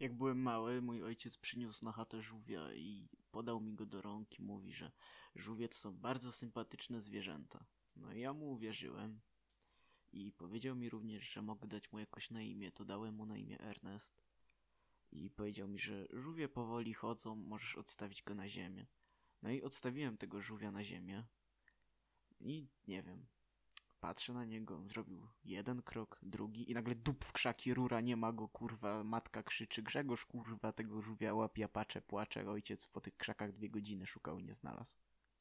Jak byłem mały, mój ojciec przyniósł na chatę żółwia i podał mi go do rąk i mówi, że żółwie to są bardzo sympatyczne zwierzęta. No i ja mu uwierzyłem. I powiedział mi również, że mogę dać mu jakoś na imię, to dałem mu na imię Ernest. I powiedział mi, że żółwie powoli chodzą, możesz odstawić go na ziemię. No i odstawiłem tego żółwia na ziemię. I nie wiem, Patrzę na niego, on zrobił jeden krok, drugi i nagle dup w krzaki, rura, nie ma go, kurwa, matka krzyczy, Grzegorz, kurwa, tego żółwia łapie, patrzę, płacze, ojciec po tych krzakach dwie godziny szukał i nie znalazł.